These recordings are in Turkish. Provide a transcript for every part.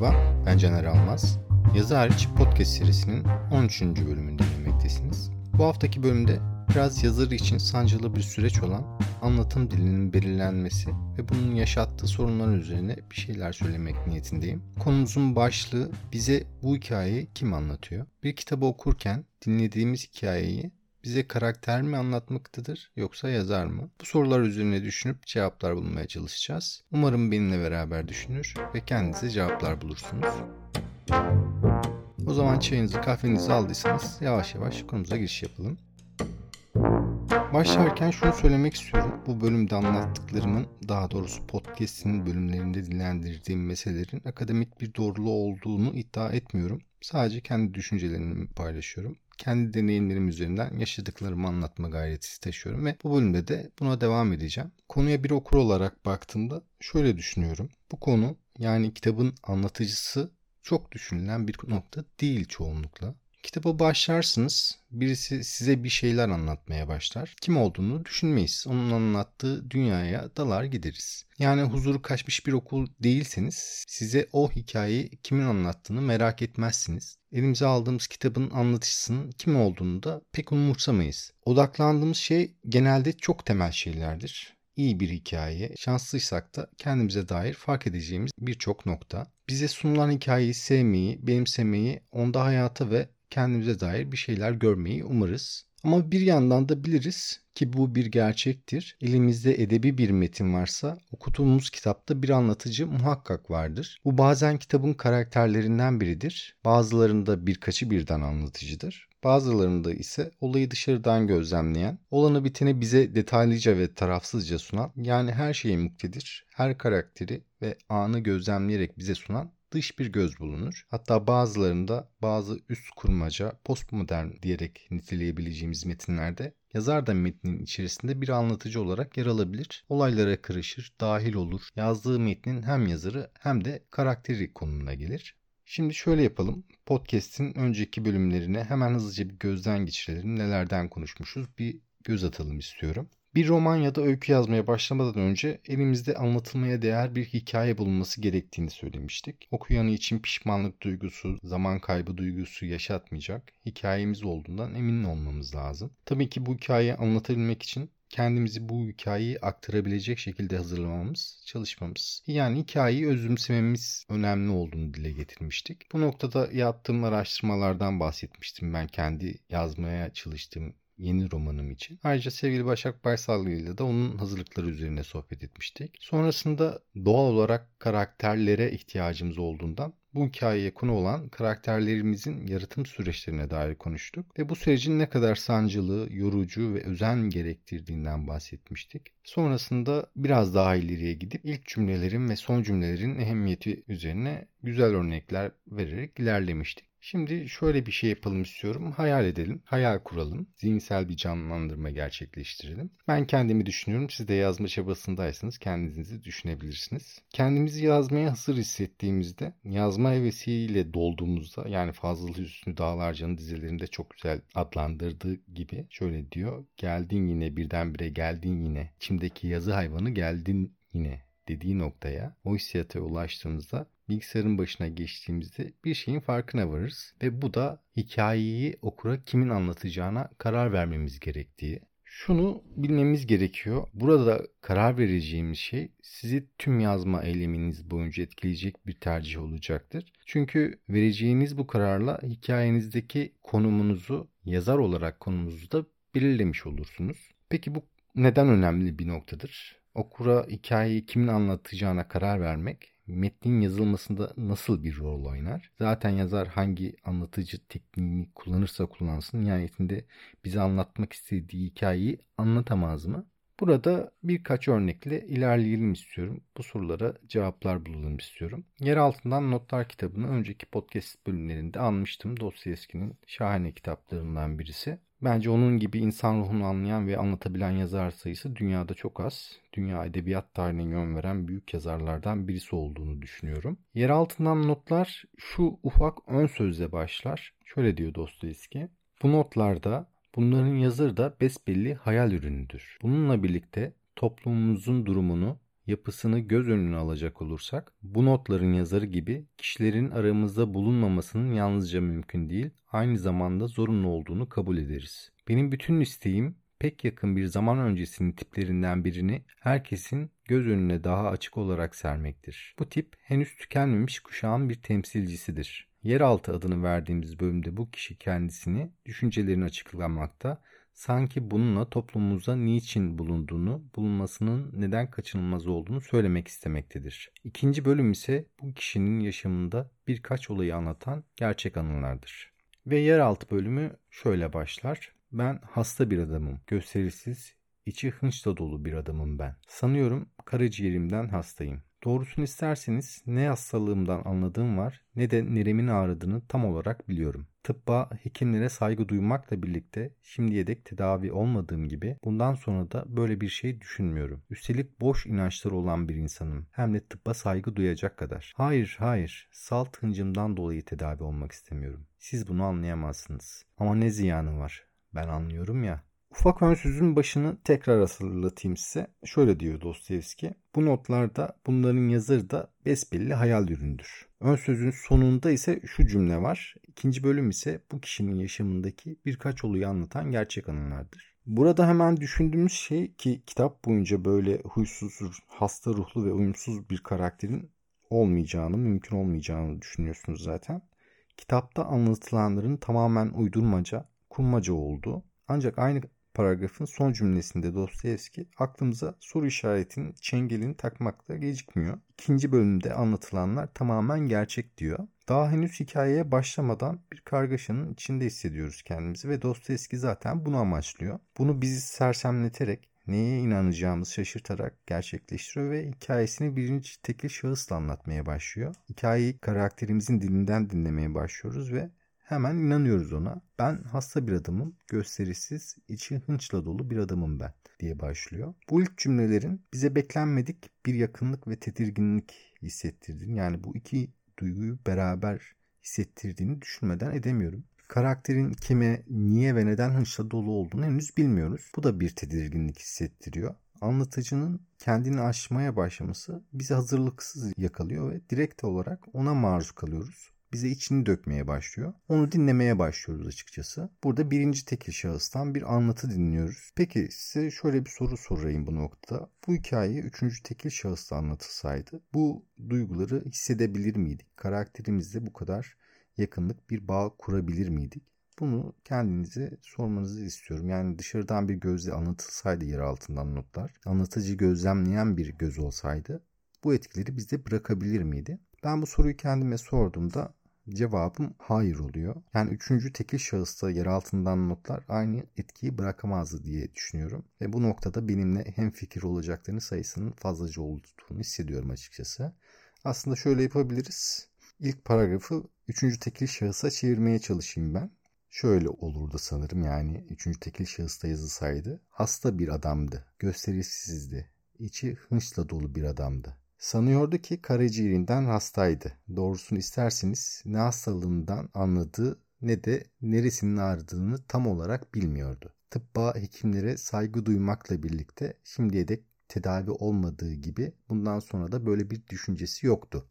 Merhaba, ben Caner Almaz. Yazı hariç podcast serisinin 13. bölümünde dinlemektesiniz. Bu haftaki bölümde biraz yazarı için sancılı bir süreç olan anlatım dilinin belirlenmesi ve bunun yaşattığı sorunlar üzerine bir şeyler söylemek niyetindeyim. Konumuzun başlığı bize bu hikayeyi kim anlatıyor? Bir kitabı okurken dinlediğimiz hikayeyi bize karakter mi anlatmaktadır yoksa yazar mı? Bu sorular üzerine düşünüp cevaplar bulmaya çalışacağız. Umarım benimle beraber düşünür ve kendinize cevaplar bulursunuz. O zaman çayınızı kahvenizi aldıysanız yavaş yavaş konumuza giriş yapalım. Başlarken şunu söylemek istiyorum. Bu bölümde anlattıklarımın, daha doğrusu podcast'in bölümlerinde dillendirdiğim meselelerin akademik bir doğruluğu olduğunu iddia etmiyorum. Sadece kendi düşüncelerimi paylaşıyorum kendi deneyimlerim üzerinden yaşadıklarımı anlatma gayreti taşıyorum ve bu bölümde de buna devam edeceğim. Konuya bir okur olarak baktığımda şöyle düşünüyorum. Bu konu yani kitabın anlatıcısı çok düşünülen bir nokta değil çoğunlukla. Kitaba başlarsınız. Birisi size bir şeyler anlatmaya başlar. Kim olduğunu düşünmeyiz. Onun anlattığı dünyaya dalar gideriz. Yani huzuru kaçmış bir okul değilseniz size o hikayeyi kimin anlattığını merak etmezsiniz. Elimize aldığımız kitabın anlatışısının kim olduğunu da pek umursamayız. Odaklandığımız şey genelde çok temel şeylerdir iyi bir hikaye, şanslıysak da kendimize dair fark edeceğimiz birçok nokta. Bize sunulan hikayeyi sevmeyi, benimsemeyi, onda hayata ve kendimize dair bir şeyler görmeyi umarız. Ama bir yandan da biliriz ki bu bir gerçektir. Elimizde edebi bir metin varsa okuduğumuz kitapta bir anlatıcı muhakkak vardır. Bu bazen kitabın karakterlerinden biridir. Bazılarında birkaçı birden anlatıcıdır. Bazılarında ise olayı dışarıdan gözlemleyen, olanı biteni bize detaylıca ve tarafsızca sunan, yani her şeyi muktedir, her karakteri ve anı gözlemleyerek bize sunan dış bir göz bulunur. Hatta bazılarında bazı üst kurmaca, postmodern diyerek niteleyebileceğimiz metinlerde yazar da metnin içerisinde bir anlatıcı olarak yer alabilir. Olaylara karışır, dahil olur. Yazdığı metnin hem yazarı hem de karakteri konumuna gelir. Şimdi şöyle yapalım. Podcast'in önceki bölümlerine hemen hızlıca bir gözden geçirelim. Nelerden konuşmuşuz bir göz atalım istiyorum. Bir roman ya da öykü yazmaya başlamadan önce elimizde anlatılmaya değer bir hikaye bulunması gerektiğini söylemiştik. Okuyanı için pişmanlık duygusu, zaman kaybı duygusu yaşatmayacak hikayemiz olduğundan emin olmamız lazım. Tabii ki bu hikayeyi anlatabilmek için kendimizi bu hikayeyi aktarabilecek şekilde hazırlamamız, çalışmamız. Yani hikayeyi özümsememiz önemli olduğunu dile getirmiştik. Bu noktada yaptığım araştırmalardan bahsetmiştim ben kendi yazmaya çalıştığım yeni romanım için. Ayrıca sevgili Başak Baysallı ile de onun hazırlıkları üzerine sohbet etmiştik. Sonrasında doğal olarak karakterlere ihtiyacımız olduğundan bu hikayeye konu olan karakterlerimizin yaratım süreçlerine dair konuştuk ve bu sürecin ne kadar sancılı, yorucu ve özen gerektirdiğinden bahsetmiştik. Sonrasında biraz daha ileriye gidip ilk cümlelerin ve son cümlelerin ehemmiyeti üzerine güzel örnekler vererek ilerlemiştik. Şimdi şöyle bir şey yapalım istiyorum. Hayal edelim, hayal kuralım, zihinsel bir canlandırma gerçekleştirelim. Ben kendimi düşünüyorum. Siz de yazma çabasındaysanız kendinizi düşünebilirsiniz. Kendimizi yazmaya hazır hissettiğimizde, yazma hevesiyle dolduğumuzda yani Fazıl Hüsnü Dağlarca'nın dizilerinde çok güzel adlandırdığı gibi şöyle diyor. Geldin yine birdenbire geldin yine. İçimdeki yazı hayvanı geldin yine dediği noktaya o hissiyata ulaştığımızda bilgisayarın başına geçtiğimizde bir şeyin farkına varırız ve bu da hikayeyi okura kimin anlatacağına karar vermemiz gerektiği. Şunu bilmemiz gerekiyor. Burada karar vereceğimiz şey sizi tüm yazma eyleminiz boyunca etkileyecek bir tercih olacaktır. Çünkü vereceğiniz bu kararla hikayenizdeki konumunuzu, yazar olarak konumunuzu da belirlemiş olursunuz. Peki bu neden önemli bir noktadır? Okura hikayeyi kimin anlatacağına karar vermek metnin yazılmasında nasıl bir rol oynar? Zaten yazar hangi anlatıcı tekniğini kullanırsa kullansın nihayetinde bize anlatmak istediği hikayeyi anlatamaz mı? Burada birkaç örnekle ilerleyelim istiyorum. Bu sorulara cevaplar bulalım istiyorum. Yer Notlar kitabını önceki podcast bölümlerinde anmıştım. Dostoyevski'nin şahane kitaplarından birisi. Bence onun gibi insan ruhunu anlayan ve anlatabilen yazar sayısı dünyada çok az. Dünya edebiyat tarihine yön veren büyük yazarlardan birisi olduğunu düşünüyorum. Yer altından notlar şu ufak ön sözle başlar. Şöyle diyor Dostoyevski. Bu notlarda bunların yazarı da besbelli hayal ürünüdür. Bununla birlikte toplumumuzun durumunu yapısını göz önüne alacak olursak bu notların yazarı gibi kişilerin aramızda bulunmamasının yalnızca mümkün değil aynı zamanda zorunlu olduğunu kabul ederiz. Benim bütün isteğim pek yakın bir zaman öncesinin tiplerinden birini herkesin göz önüne daha açık olarak sermektir. Bu tip henüz tükenmemiş kuşağın bir temsilcisidir. Yeraltı adını verdiğimiz bölümde bu kişi kendisini düşüncelerini açıklamakta sanki bununla toplumumuzda niçin bulunduğunu, bulunmasının neden kaçınılmaz olduğunu söylemek istemektedir. İkinci bölüm ise bu kişinin yaşamında birkaç olayı anlatan gerçek anılardır. Ve yeraltı bölümü şöyle başlar. Ben hasta bir adamım, gösterisiz, içi hınçla dolu bir adamım ben. Sanıyorum karaciğerimden hastayım. Doğrusunu isterseniz ne hastalığımdan anladığım var ne de neremin ağrıdığını tam olarak biliyorum. Tıbba, hekimlere saygı duymakla birlikte şimdiye dek tedavi olmadığım gibi bundan sonra da böyle bir şey düşünmüyorum. Üstelik boş inançları olan bir insanım. Hem de tıbba saygı duyacak kadar. Hayır, hayır. Salt hıncımdan dolayı tedavi olmak istemiyorum. Siz bunu anlayamazsınız. Ama ne ziyanı var? Ben anlıyorum ya. Ufak önsüzün başını tekrar hatırlatayım size. Şöyle diyor Dostoyevski. Bu notlarda bunların yazarı da besbelli hayal üründür. Ön sözün sonunda ise şu cümle var. İkinci bölüm ise bu kişinin yaşamındaki birkaç olayı anlatan gerçek anılardır. Burada hemen düşündüğümüz şey ki kitap boyunca böyle huysuz, hasta ruhlu ve uyumsuz bir karakterin olmayacağını, mümkün olmayacağını düşünüyorsunuz zaten. Kitapta anlatılanların tamamen uydurmaca, kurmaca olduğu ancak aynı paragrafın son cümlesinde Dostoyevski aklımıza soru işaretinin çengelini takmakta gecikmiyor. İkinci bölümde anlatılanlar tamamen gerçek diyor. Daha henüz hikayeye başlamadan bir kargaşanın içinde hissediyoruz kendimizi ve Dostoyevski zaten bunu amaçlıyor. Bunu bizi sersemleterek neye inanacağımızı şaşırtarak gerçekleştiriyor ve hikayesini birinci tekil şahısla anlatmaya başlıyor. Hikayeyi karakterimizin dilinden dinlemeye başlıyoruz ve Hemen inanıyoruz ona. Ben hasta bir adamım, gösterisiz, içi hınçla dolu bir adamım ben diye başlıyor. Bu ilk cümlelerin bize beklenmedik bir yakınlık ve tedirginlik hissettirdiğini yani bu iki duyguyu beraber hissettirdiğini düşünmeden edemiyorum. Karakterin kime, niye ve neden hınçla dolu olduğunu henüz bilmiyoruz. Bu da bir tedirginlik hissettiriyor. Anlatıcının kendini aşmaya başlaması bizi hazırlıksız yakalıyor ve direkt olarak ona maruz kalıyoruz bize içini dökmeye başlıyor. Onu dinlemeye başlıyoruz açıkçası. Burada birinci tekil şahıstan bir anlatı dinliyoruz. Peki size şöyle bir soru sorayım bu noktada. Bu hikaye üçüncü tekil şahısta anlatılsaydı bu duyguları hissedebilir miydik? Karakterimizle bu kadar yakınlık bir bağ kurabilir miydik? Bunu kendinize sormanızı istiyorum. Yani dışarıdan bir gözle anlatılsaydı yer altından notlar, anlatıcı gözlemleyen bir göz olsaydı bu etkileri bizde bırakabilir miydi? Ben bu soruyu kendime sorduğumda cevabım hayır oluyor. Yani üçüncü tekil şahısta yer altından notlar aynı etkiyi bırakamazdı diye düşünüyorum. Ve bu noktada benimle hem fikir olacaklarının sayısının fazlaca olduğunu hissediyorum açıkçası. Aslında şöyle yapabiliriz. İlk paragrafı üçüncü tekil şahısa çevirmeye çalışayım ben. Şöyle olurdu sanırım yani üçüncü tekil şahısta yazılsaydı. Hasta bir adamdı, gösterisizdi, içi hınçla dolu bir adamdı. Sanıyordu ki karaciğerinden hastaydı. Doğrusunu isterseniz ne hastalığından anladığı ne de neresinin ağrıdığını tam olarak bilmiyordu. Tıbba hekimlere saygı duymakla birlikte şimdiye dek tedavi olmadığı gibi bundan sonra da böyle bir düşüncesi yoktu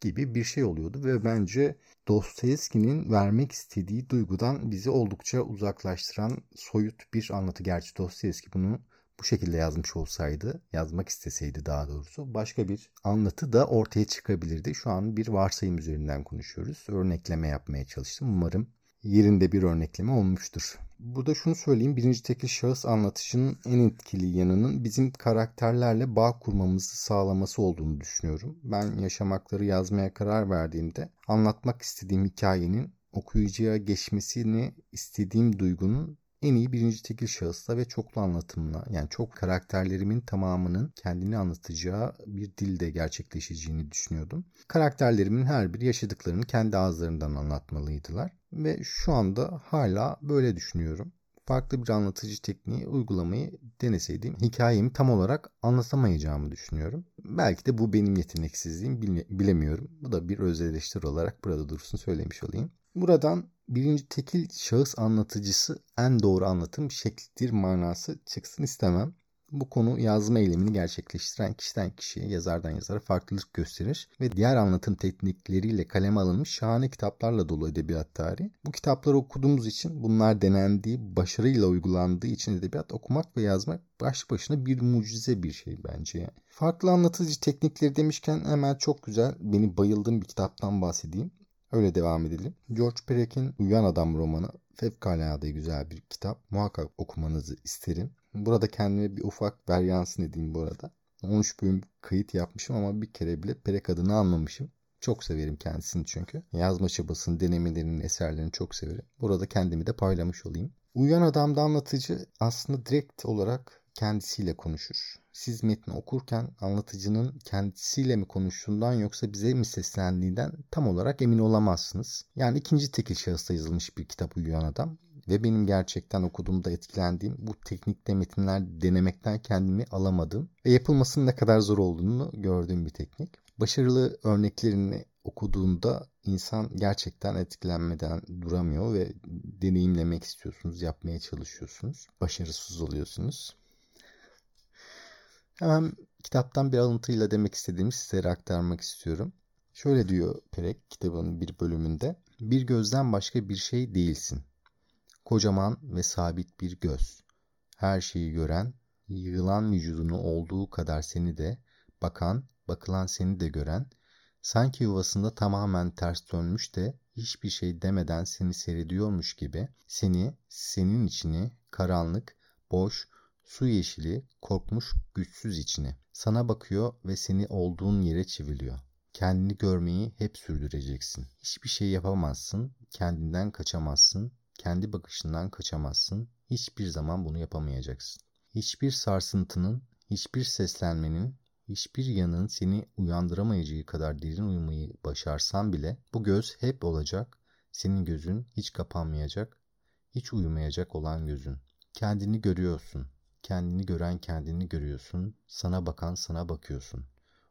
gibi bir şey oluyordu ve bence Dostoyevski'nin vermek istediği duygudan bizi oldukça uzaklaştıran soyut bir anlatı. Gerçi Dostoyevski bunu bu şekilde yazmış olsaydı, yazmak isteseydi daha doğrusu başka bir anlatı da ortaya çıkabilirdi. Şu an bir varsayım üzerinden konuşuyoruz. Örnekleme yapmaya çalıştım. Umarım yerinde bir örnekleme olmuştur. Burada şunu söyleyeyim. Birinci tekil şahıs anlatışının en etkili yanının bizim karakterlerle bağ kurmamızı sağlaması olduğunu düşünüyorum. Ben yaşamakları yazmaya karar verdiğimde anlatmak istediğim hikayenin okuyucuya geçmesini istediğim duygunun en iyi birinci tekil şahısla ve çoklu anlatımla yani çok karakterlerimin tamamının kendini anlatacağı bir dilde gerçekleşeceğini düşünüyordum. Karakterlerimin her biri yaşadıklarını kendi ağızlarından anlatmalıydılar ve şu anda hala böyle düşünüyorum. Farklı bir anlatıcı tekniği uygulamayı deneseydim hikayemi tam olarak anlatamayacağımı düşünüyorum. Belki de bu benim yeteneksizliğim bilemiyorum. Bu da bir öz eleştiri olarak burada dursun söylemiş olayım. Buradan birinci tekil şahıs anlatıcısı en doğru anlatım şeklidir manası çıksın istemem. Bu konu yazma eylemini gerçekleştiren kişiden kişiye, yazardan yazara farklılık gösterir ve diğer anlatım teknikleriyle kaleme alınmış şahane kitaplarla dolu edebiyat tarihi. Bu kitapları okuduğumuz için bunlar denendiği, başarıyla uygulandığı için edebiyat okumak ve yazmak baş başına bir mucize bir şey bence. Yani. Farklı anlatıcı teknikleri demişken hemen çok güzel, beni bayıldığım bir kitaptan bahsedeyim. Öyle devam edelim. George Perek'in Uyan Adam romanı fevkalade güzel bir kitap. Muhakkak okumanızı isterim. Burada kendime bir ufak varyansın edeyim bu arada. 13 bölüm kayıt yapmışım ama bir kere bile Perek adını almamışım. Çok severim kendisini çünkü. Yazma çabasını, denemelerinin, eserlerini çok severim. Burada kendimi de paylamış olayım. Uyan Adam'da anlatıcı aslında direkt olarak kendisiyle konuşur. Siz metni okurken anlatıcının kendisiyle mi konuştuğundan yoksa bize mi seslendiğinden tam olarak emin olamazsınız. Yani ikinci tekil şahısta yazılmış bir kitap Uyuyan Adam ve benim gerçekten okuduğumda etkilendiğim bu teknikte metinler denemekten kendimi alamadım ve yapılmasının ne kadar zor olduğunu gördüğüm bir teknik. Başarılı örneklerini okuduğunda insan gerçekten etkilenmeden duramıyor ve deneyimlemek istiyorsunuz, yapmaya çalışıyorsunuz. Başarısız oluyorsunuz. Hemen kitaptan bir alıntıyla demek istediğimi sizlere aktarmak istiyorum. Şöyle diyor Perek kitabının bir bölümünde. Bir gözden başka bir şey değilsin. Kocaman ve sabit bir göz. Her şeyi gören, yığılan vücudunu olduğu kadar seni de, bakan, bakılan seni de gören, sanki yuvasında tamamen ters dönmüş de hiçbir şey demeden seni seyrediyormuş gibi seni, senin içini, karanlık, boş, su yeşili, korkmuş, güçsüz içini. Sana bakıyor ve seni olduğun yere çiviliyor. Kendini görmeyi hep sürdüreceksin. Hiçbir şey yapamazsın, kendinden kaçamazsın, kendi bakışından kaçamazsın. Hiçbir zaman bunu yapamayacaksın. Hiçbir sarsıntının, hiçbir seslenmenin, hiçbir yanın seni uyandıramayacağı kadar derin uyumayı başarsan bile bu göz hep olacak. Senin gözün hiç kapanmayacak, hiç uyumayacak olan gözün. Kendini görüyorsun. Kendini gören kendini görüyorsun. Sana bakan sana bakıyorsun.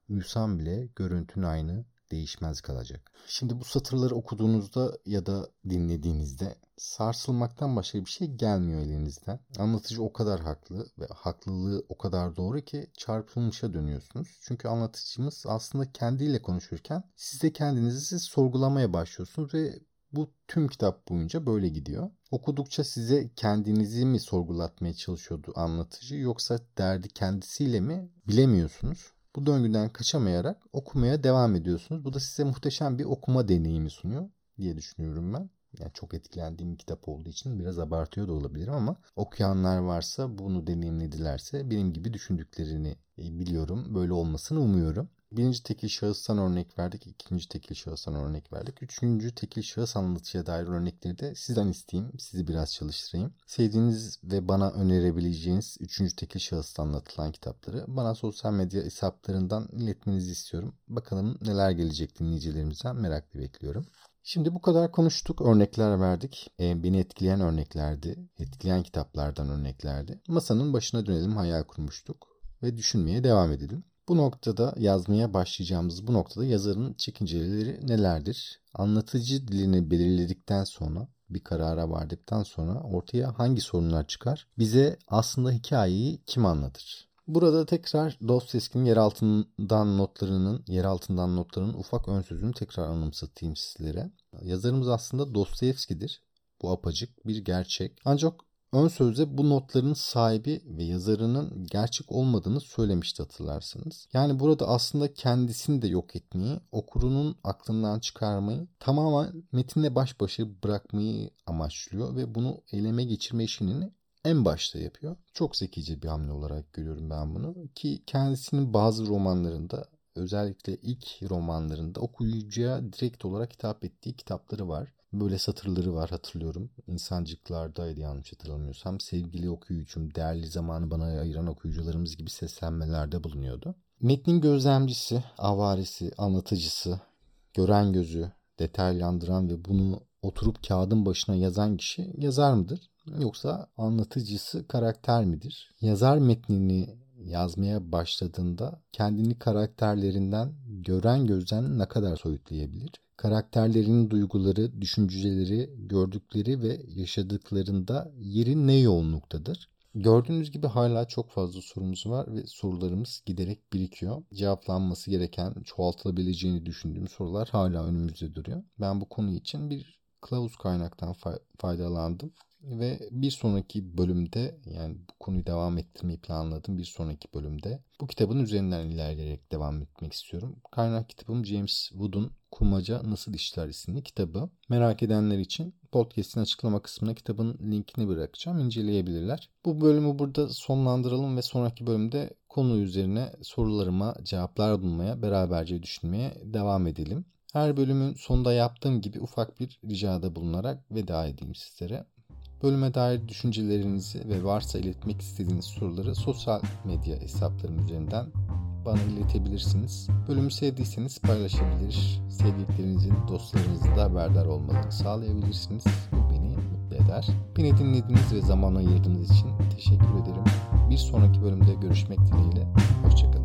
Uyusan bile görüntün aynı, değişmez kalacak. Şimdi bu satırları okuduğunuzda ya da dinlediğinizde sarsılmaktan başka bir şey gelmiyor elinizden. Anlatıcı o kadar haklı ve haklılığı o kadar doğru ki çarpılmışa dönüyorsunuz. Çünkü anlatıcımız aslında kendiyle konuşurken siz de kendinizi sorgulamaya başlıyorsunuz ve bu tüm kitap boyunca böyle gidiyor. Okudukça size kendinizi mi sorgulatmaya çalışıyordu anlatıcı yoksa derdi kendisiyle mi bilemiyorsunuz. Bu döngüden kaçamayarak okumaya devam ediyorsunuz. Bu da size muhteşem bir okuma deneyimi sunuyor diye düşünüyorum ben. Yani çok etkilendiğim bir kitap olduğu için biraz abartıyor da olabilirim ama okuyanlar varsa bunu deneyimledilerse benim gibi düşündüklerini biliyorum. Böyle olmasını umuyorum. Birinci tekil şahıstan örnek verdik. ikinci tekil şahıstan örnek verdik. Üçüncü tekil şahıs anlatıcıya dair örnekleri de sizden isteyeyim. Sizi biraz çalıştırayım. Sevdiğiniz ve bana önerebileceğiniz üçüncü tekil şahıstan anlatılan kitapları bana sosyal medya hesaplarından iletmenizi istiyorum. Bakalım neler gelecek dinleyicilerimizden meraklı bekliyorum. Şimdi bu kadar konuştuk, örnekler verdik. E, beni etkileyen örneklerdi, etkileyen kitaplardan örneklerdi. Masanın başına dönelim, hayal kurmuştuk ve düşünmeye devam edelim. Bu noktada yazmaya başlayacağımız bu noktada yazarın çekinceleri nelerdir? Anlatıcı dilini belirledikten sonra bir karara vardıktan sonra ortaya hangi sorunlar çıkar? Bize aslında hikayeyi kim anlatır? Burada tekrar Dostoyevski'nin yer altından notlarının, yer altından notlarının ufak ön sözünü tekrar anımsatayım sizlere. Yazarımız aslında Dostoyevski'dir. Bu apacık bir gerçek. Ancak Ön sözde bu notların sahibi ve yazarının gerçek olmadığını söylemişti hatırlarsınız. Yani burada aslında kendisini de yok etmeyi, okurunun aklından çıkarmayı, tamamen metinle baş başa bırakmayı amaçlıyor ve bunu eyleme geçirme işini en başta yapıyor. Çok zekice bir hamle olarak görüyorum ben bunu ki kendisinin bazı romanlarında özellikle ilk romanlarında okuyucuya direkt olarak hitap ettiği kitapları var böyle satırları var hatırlıyorum. İnsancıklardaydı yanlış hatırlamıyorsam. Sevgili okuyucum, değerli zamanı bana ayıran okuyucularımız gibi seslenmelerde bulunuyordu. Metnin gözlemcisi, avarisi, anlatıcısı, gören gözü, detaylandıran ve bunu oturup kağıdın başına yazan kişi yazar mıdır? Yoksa anlatıcısı karakter midir? Yazar metnini yazmaya başladığında kendini karakterlerinden gören gözden ne kadar soyutlayabilir? Karakterlerinin duyguları, düşünceleri, gördükleri ve yaşadıklarında yeri ne yoğunluktadır? Gördüğünüz gibi hala çok fazla sorumuz var ve sorularımız giderek birikiyor. Cevaplanması gereken, çoğaltılabileceğini düşündüğüm sorular hala önümüzde duruyor. Ben bu konu için bir kılavuz kaynaktan faydalandım ve bir sonraki bölümde yani bu konuyu devam ettirmeyi planladım bir sonraki bölümde. Bu kitabın üzerinden ilerleyerek devam etmek istiyorum. Kaynak kitabım James Wood'un Kurmaca Nasıl İşler isimli kitabı. Merak edenler için podcast'in açıklama kısmına kitabın linkini bırakacağım. inceleyebilirler. Bu bölümü burada sonlandıralım ve sonraki bölümde konu üzerine sorularıma cevaplar bulmaya, beraberce düşünmeye devam edelim. Her bölümün sonunda yaptığım gibi ufak bir ricada bulunarak veda edeyim sizlere. Bölüme dair düşüncelerinizi ve varsa iletmek istediğiniz soruları sosyal medya hesaplarım üzerinden bana iletebilirsiniz. Bölümü sevdiyseniz paylaşabilir, sevdiklerinizin, dostlarınızın da haberdar olmalarını sağlayabilirsiniz. Bu beni mutlu eder. Beni dinlediğiniz ve zaman ayırdığınız için teşekkür ederim. Bir sonraki bölümde görüşmek dileğiyle. Hoşçakalın.